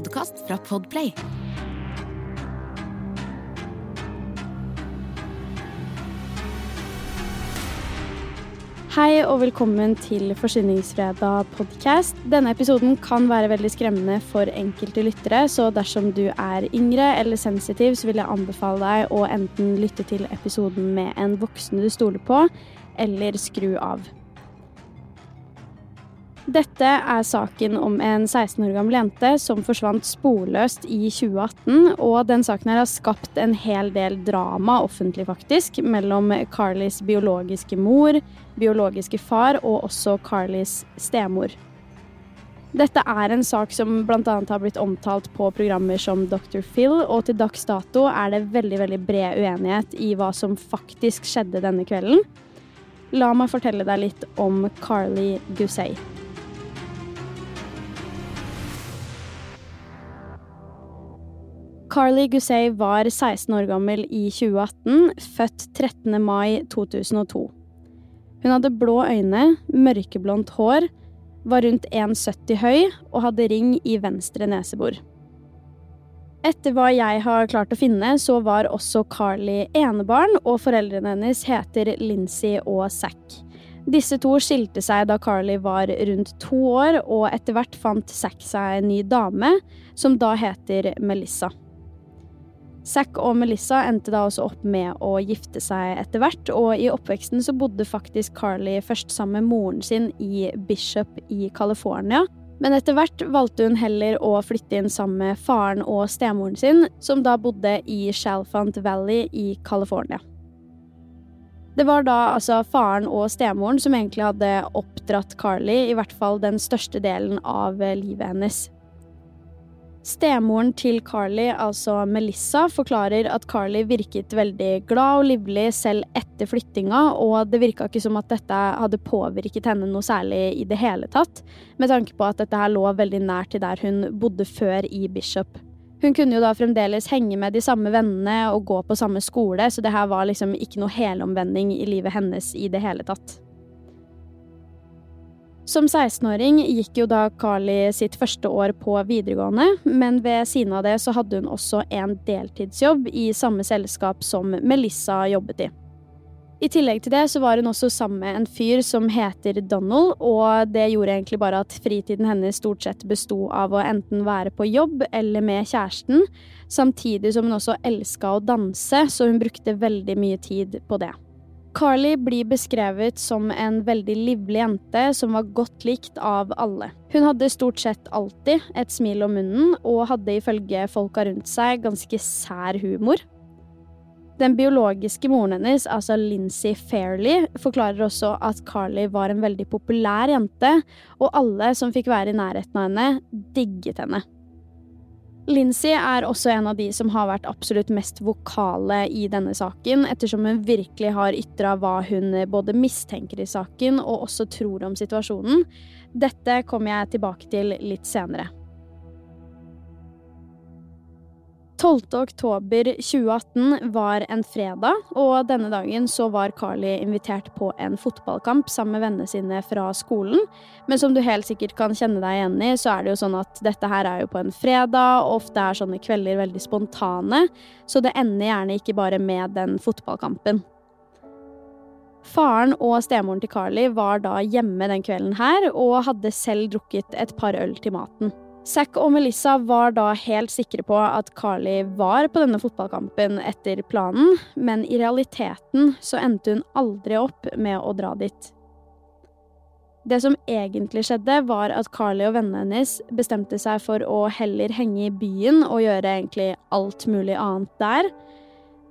podkast fra Podplay. Hei og velkommen til Forsyningsfredag podcast. Denne episoden kan være veldig skremmende for enkelte lyttere, så dersom du er yngre eller sensitiv, så vil jeg anbefale deg å enten lytte til episoden med en voksen du stoler på, eller skru av. Dette er saken om en 16 år gammel jente som forsvant sporløst i 2018. Og den saken her har skapt en hel del drama offentlig, faktisk, mellom Carlys biologiske mor, biologiske far og også Carlys stemor. Dette er en sak som bl.a. har blitt omtalt på programmer som Dr. Phil, og til dags dato er det veldig veldig bred uenighet i hva som faktisk skjedde denne kvelden. La meg fortelle deg litt om Carly Gusay. Carly Gusay var 16 år gammel i 2018, født 13. mai 2002. Hun hadde blå øyne, mørkeblondt hår, var rundt 1,70 høy og hadde ring i venstre nesebor. Etter hva jeg har klart å finne, så var også Carly enebarn, og foreldrene hennes heter Lincy og Zack. Disse to skilte seg da Carly var rundt to år, og etter hvert fant Zack seg en ny dame, som da heter Melissa. Zack og Melissa endte da også opp med å gifte seg etter hvert, og i oppveksten så bodde faktisk Carly først sammen med moren sin i Bishop i California. Men etter hvert valgte hun heller å flytte inn sammen med faren og stemoren sin, som da bodde i Shalfant Valley i California. Det var da altså faren og stemoren som egentlig hadde oppdratt Carly, i hvert fall den største delen av livet hennes. Stemoren til Carly, altså Melissa, forklarer at Carly virket veldig glad og livlig selv etter flyttinga, og det virka ikke som at dette hadde påvirket henne noe særlig i det hele tatt, med tanke på at dette her lå veldig nært til der hun bodde før i Bishop. Hun kunne jo da fremdeles henge med de samme vennene og gå på samme skole, så det her var liksom ikke noe helomvending i livet hennes i det hele tatt. Som 16-åring gikk jo da Carly sitt første år på videregående, men ved siden av det så hadde hun også en deltidsjobb i samme selskap som Melissa jobbet i. I tillegg til det så var hun også sammen med en fyr som heter Donald, og det gjorde egentlig bare at fritiden hennes stort sett besto av å enten være på jobb eller med kjæresten, samtidig som hun også elska å danse, så hun brukte veldig mye tid på det. Carly blir beskrevet som en veldig livlig jente som var godt likt av alle. Hun hadde stort sett alltid et smil om munnen, og hadde ifølge folka rundt seg ganske sær humor. Den biologiske moren hennes, altså Lincy Fairley, forklarer også at Carly var en veldig populær jente, og alle som fikk være i nærheten av henne, digget henne. Lincy er også en av de som har vært absolutt mest vokale i denne saken, ettersom hun virkelig har ytra hva hun både mistenker i saken og også tror om situasjonen. Dette kommer jeg tilbake til litt senere. 12. oktober 2018 var en fredag, og denne dagen så var Carly invitert på en fotballkamp sammen med vennene sine fra skolen. Men som du helt sikkert kan kjenne deg igjen i, så er det jo sånn at dette her er jo på en fredag, og ofte er sånne kvelder veldig spontane, så det ender gjerne ikke bare med den fotballkampen. Faren og stemoren til Carly var da hjemme den kvelden her, og hadde selv drukket et par øl til maten. Zack og Melissa var da helt sikre på at Carly var på denne fotballkampen etter planen, men i realiteten så endte hun aldri opp med å dra dit. Det som egentlig skjedde, var at Carly og vennene hennes bestemte seg for å heller henge i byen og gjøre egentlig alt mulig annet der.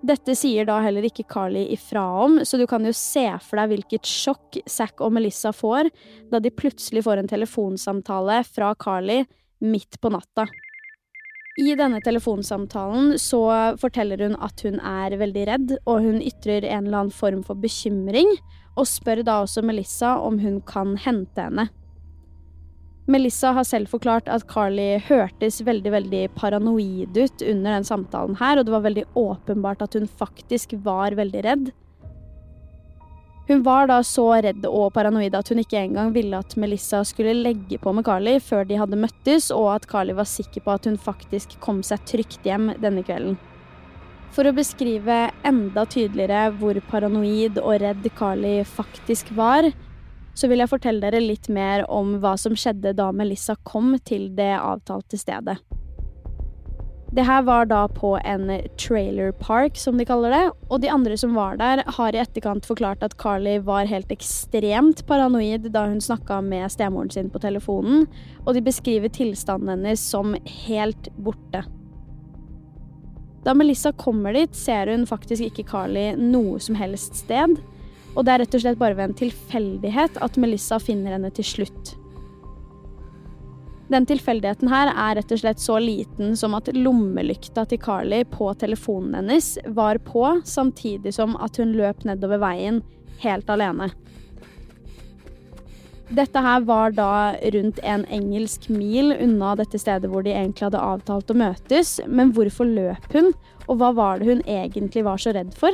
Dette sier da heller ikke Carly ifra om, så du kan jo se for deg hvilket sjokk Zack og Melissa får da de plutselig får en telefonsamtale fra Carly midt på natta. I denne telefonsamtalen så forteller hun at hun er veldig redd, og hun ytrer en eller annen form for bekymring, og spør da også Melissa om hun kan hente henne. Melissa har selv forklart at Carly hørtes veldig veldig paranoid ut under den samtalen her, og det var veldig åpenbart at hun faktisk var veldig redd. Hun var da så redd og paranoid at hun ikke engang ville at Melissa skulle legge på med Carly før de hadde møttes, og at Carly var sikker på at hun faktisk kom seg trygt hjem denne kvelden. For å beskrive enda tydeligere hvor paranoid og redd Carly faktisk var, så vil jeg fortelle dere litt mer om hva som skjedde da Melissa kom til det avtalte stedet. Det her var da på en trailer park, som de kaller det, og de andre som var der, har i etterkant forklart at Carly var helt ekstremt paranoid da hun snakka med stemoren sin på telefonen, og de beskriver tilstanden hennes som helt borte. Da Melissa kommer dit, ser hun faktisk ikke Carly noe som helst sted, og det er rett og slett bare ved en tilfeldighet at Melissa finner henne til slutt. Den tilfeldigheten her er rett og slett så liten som at lommelykta til Carly på telefonen hennes var på, samtidig som at hun løp nedover veien helt alene. Dette her var da rundt en engelsk mil unna dette stedet hvor de egentlig hadde avtalt å møtes, men hvorfor løp hun, og hva var det hun egentlig var så redd for?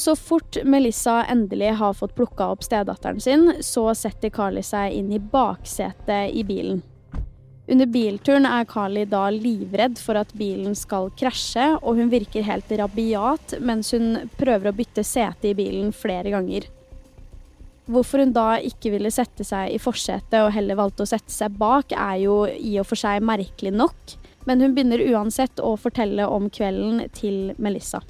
Så fort Melissa endelig har fått plukka opp stedatteren sin, så setter Carly seg inn i baksetet i bilen. Under bilturen er Carly da livredd for at bilen skal krasje, og hun virker helt rabiat mens hun prøver å bytte sete i bilen flere ganger. Hvorfor hun da ikke ville sette seg i forsetet og heller valgte å sette seg bak, er jo i og for seg merkelig nok, men hun begynner uansett å fortelle om kvelden til Melissa.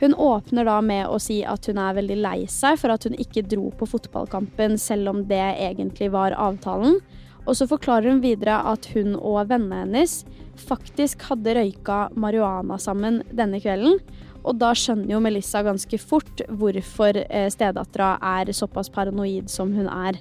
Hun åpner da med å si at hun er veldig lei seg for at hun ikke dro på fotballkampen, selv om det egentlig var avtalen. Og så forklarer hun videre at hun og vennene hennes faktisk hadde røyka marihuana sammen denne kvelden. Og da skjønner jo Melissa ganske fort hvorfor eh, stedattera er såpass paranoid som hun er.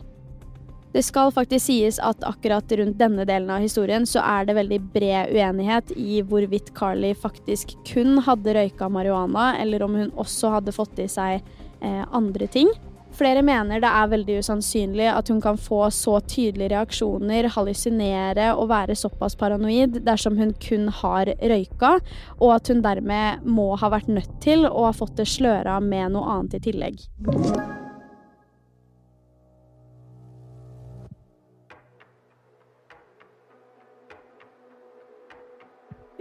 Det skal faktisk sies at akkurat rundt denne delen av historien så er det veldig bred uenighet i hvorvidt Carly faktisk kun hadde røyka marihuana, eller om hun også hadde fått i seg eh, andre ting. Flere mener det er veldig usannsynlig at hun kan få så tydelige reaksjoner, hallusinere og være såpass paranoid dersom hun kun har røyka, og at hun dermed må ha vært nødt til å ha fått det sløra med noe annet i tillegg.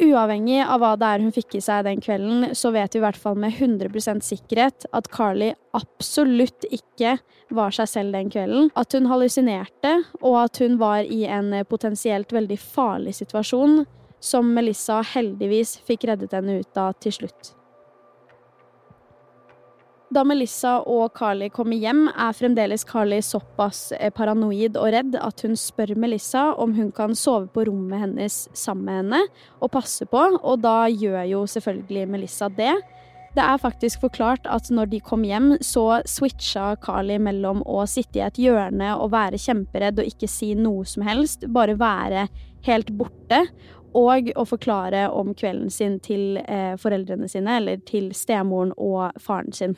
Uavhengig av hva det er hun fikk i seg den kvelden, så vet vi i hvert fall med 100% sikkerhet at Carly absolutt ikke var seg selv den kvelden. At hun hallusinerte, og at hun var i en potensielt veldig farlig situasjon, som Melissa heldigvis fikk reddet henne ut av til slutt. Da Melissa og Carly kommer hjem, er fremdeles Carly såpass eh, paranoid og redd at hun spør Melissa om hun kan sove på rommet hennes sammen med henne og passe på, og da gjør jo selvfølgelig Melissa det. Det er faktisk forklart at når de kom hjem, så switcha Carly mellom å sitte i et hjørne og være kjemperedd og ikke si noe som helst, bare være helt borte, og å forklare om kvelden sin til eh, foreldrene sine, eller til stemoren og faren sin.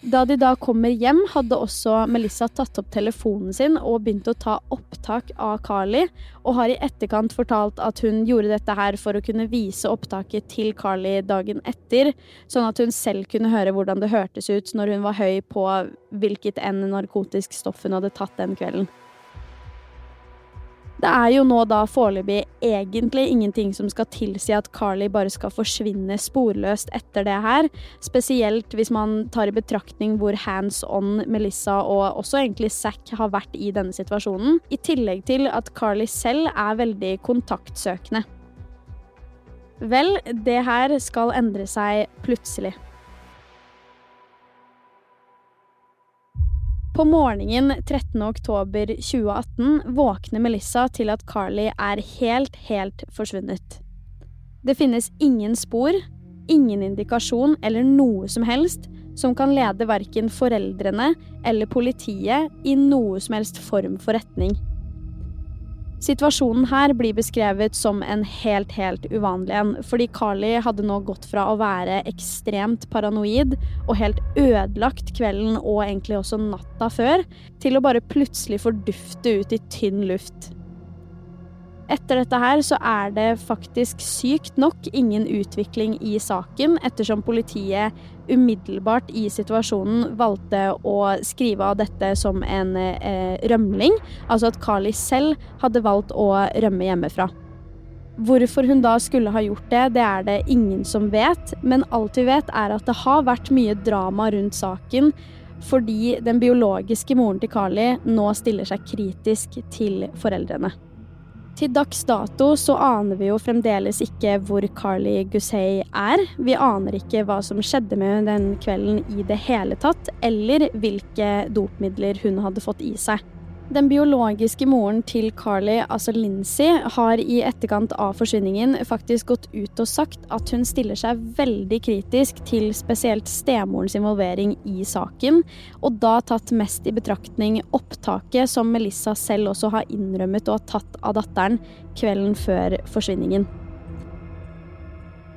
Da de da kommer hjem, hadde også Melissa tatt opp telefonen sin og begynt å ta opptak av Carly, og har i etterkant fortalt at hun gjorde dette her for å kunne vise opptaket til Carly dagen etter, sånn at hun selv kunne høre hvordan det hørtes ut når hun var høy på hvilket enn narkotisk stoff hun hadde tatt den kvelden. Det er jo nå da foreløpig egentlig ingenting som skal tilsi at Carly bare skal forsvinne sporløst etter det her, spesielt hvis man tar i betraktning hvor hands on Melissa og også egentlig Zack har vært i denne situasjonen, i tillegg til at Carly selv er veldig kontaktsøkende. Vel, det her skal endre seg plutselig. På morgenen 13.10.2018 våkner Melissa til at Carly er helt, helt forsvunnet. Det finnes ingen spor, ingen indikasjon eller noe som helst som kan lede verken foreldrene eller politiet i noe som helst form for retning. Situasjonen her blir beskrevet som en helt, helt uvanlig en, fordi Carly hadde nå gått fra å være ekstremt paranoid og helt ødelagt kvelden og egentlig også natta før, til å bare plutselig fordufte ut i tynn luft. Etter dette her så er det faktisk sykt nok ingen utvikling i saken, ettersom politiet umiddelbart i situasjonen valgte å skrive av dette som en eh, rømling. Altså at Carly selv hadde valgt å rømme hjemmefra. Hvorfor hun da skulle ha gjort det, det er det ingen som vet. Men alt vi vet, er at det har vært mye drama rundt saken. Fordi den biologiske moren til Carly nå stiller seg kritisk til foreldrene. Til dags dato så aner vi jo fremdeles ikke hvor Carly Gussey er. Vi aner ikke hva som skjedde med henne den kvelden i det hele tatt, eller hvilke dopmidler hun hadde fått i seg. Den biologiske moren til Carly, altså Lindsay, har i etterkant av forsvinningen faktisk gått ut og sagt at hun stiller seg veldig kritisk til spesielt stemorens involvering i saken, og da tatt mest i betraktning opptaket som Melissa selv også har innrømmet å ha tatt av datteren kvelden før forsvinningen.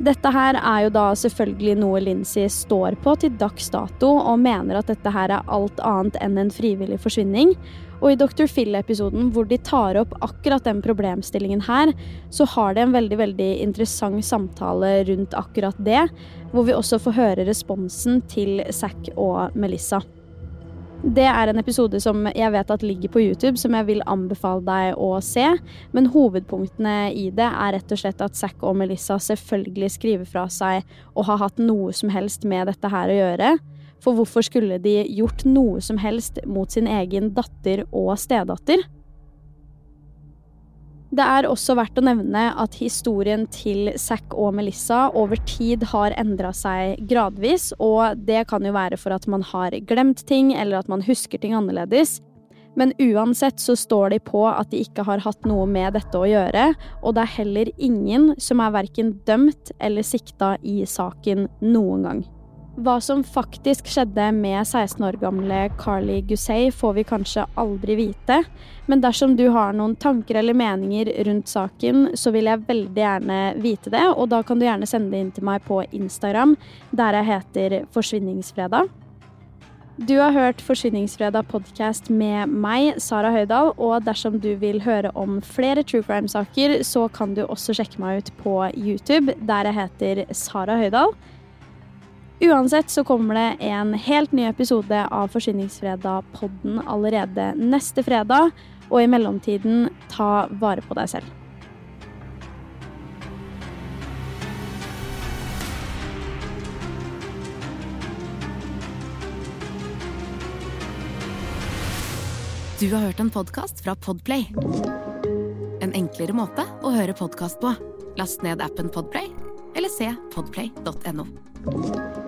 Dette her er jo da selvfølgelig noe Lindsay står på til dags dato, og mener at dette her er alt annet enn en frivillig forsvinning. Og i Dr. Phil-episoden hvor de tar opp akkurat den problemstillingen her, så har de en veldig, veldig interessant samtale rundt akkurat det, hvor vi også får høre responsen til Zack og Melissa. Det er en episode som jeg vet at ligger på YouTube, som jeg vil anbefale deg å se. Men hovedpunktene i det er rett og slett at Zack og Melissa selvfølgelig skriver fra seg og har hatt noe som helst med dette her å gjøre. For hvorfor skulle de gjort noe som helst mot sin egen datter og stedatter? Det er også verdt å nevne at historien til Zack og Melissa over tid har endra seg gradvis, og det kan jo være for at man har glemt ting, eller at man husker ting annerledes. Men uansett så står de på at de ikke har hatt noe med dette å gjøre, og det er heller ingen som er verken dømt eller sikta i saken noen gang. Hva som faktisk skjedde med 16 år gamle Carly Gussey, får vi kanskje aldri vite. Men dersom du har noen tanker eller meninger rundt saken, så vil jeg veldig gjerne vite det. Og da kan du gjerne sende det inn til meg på Instagram, der jeg heter Forsvinningsfredag. Du har hørt Forsvinningsfredag podkast med meg, Sara Høydahl. Og dersom du vil høre om flere true crime-saker, så kan du også sjekke meg ut på YouTube, der jeg heter Sara Høydahl. Uansett så kommer det en helt ny episode av Forsyningsfredag-podden allerede neste fredag. Og i mellomtiden, ta vare på deg selv. Du har hørt en podkast fra Podplay. En enklere måte å høre podkast på. Last ned appen Podplay, eller se podplay.no.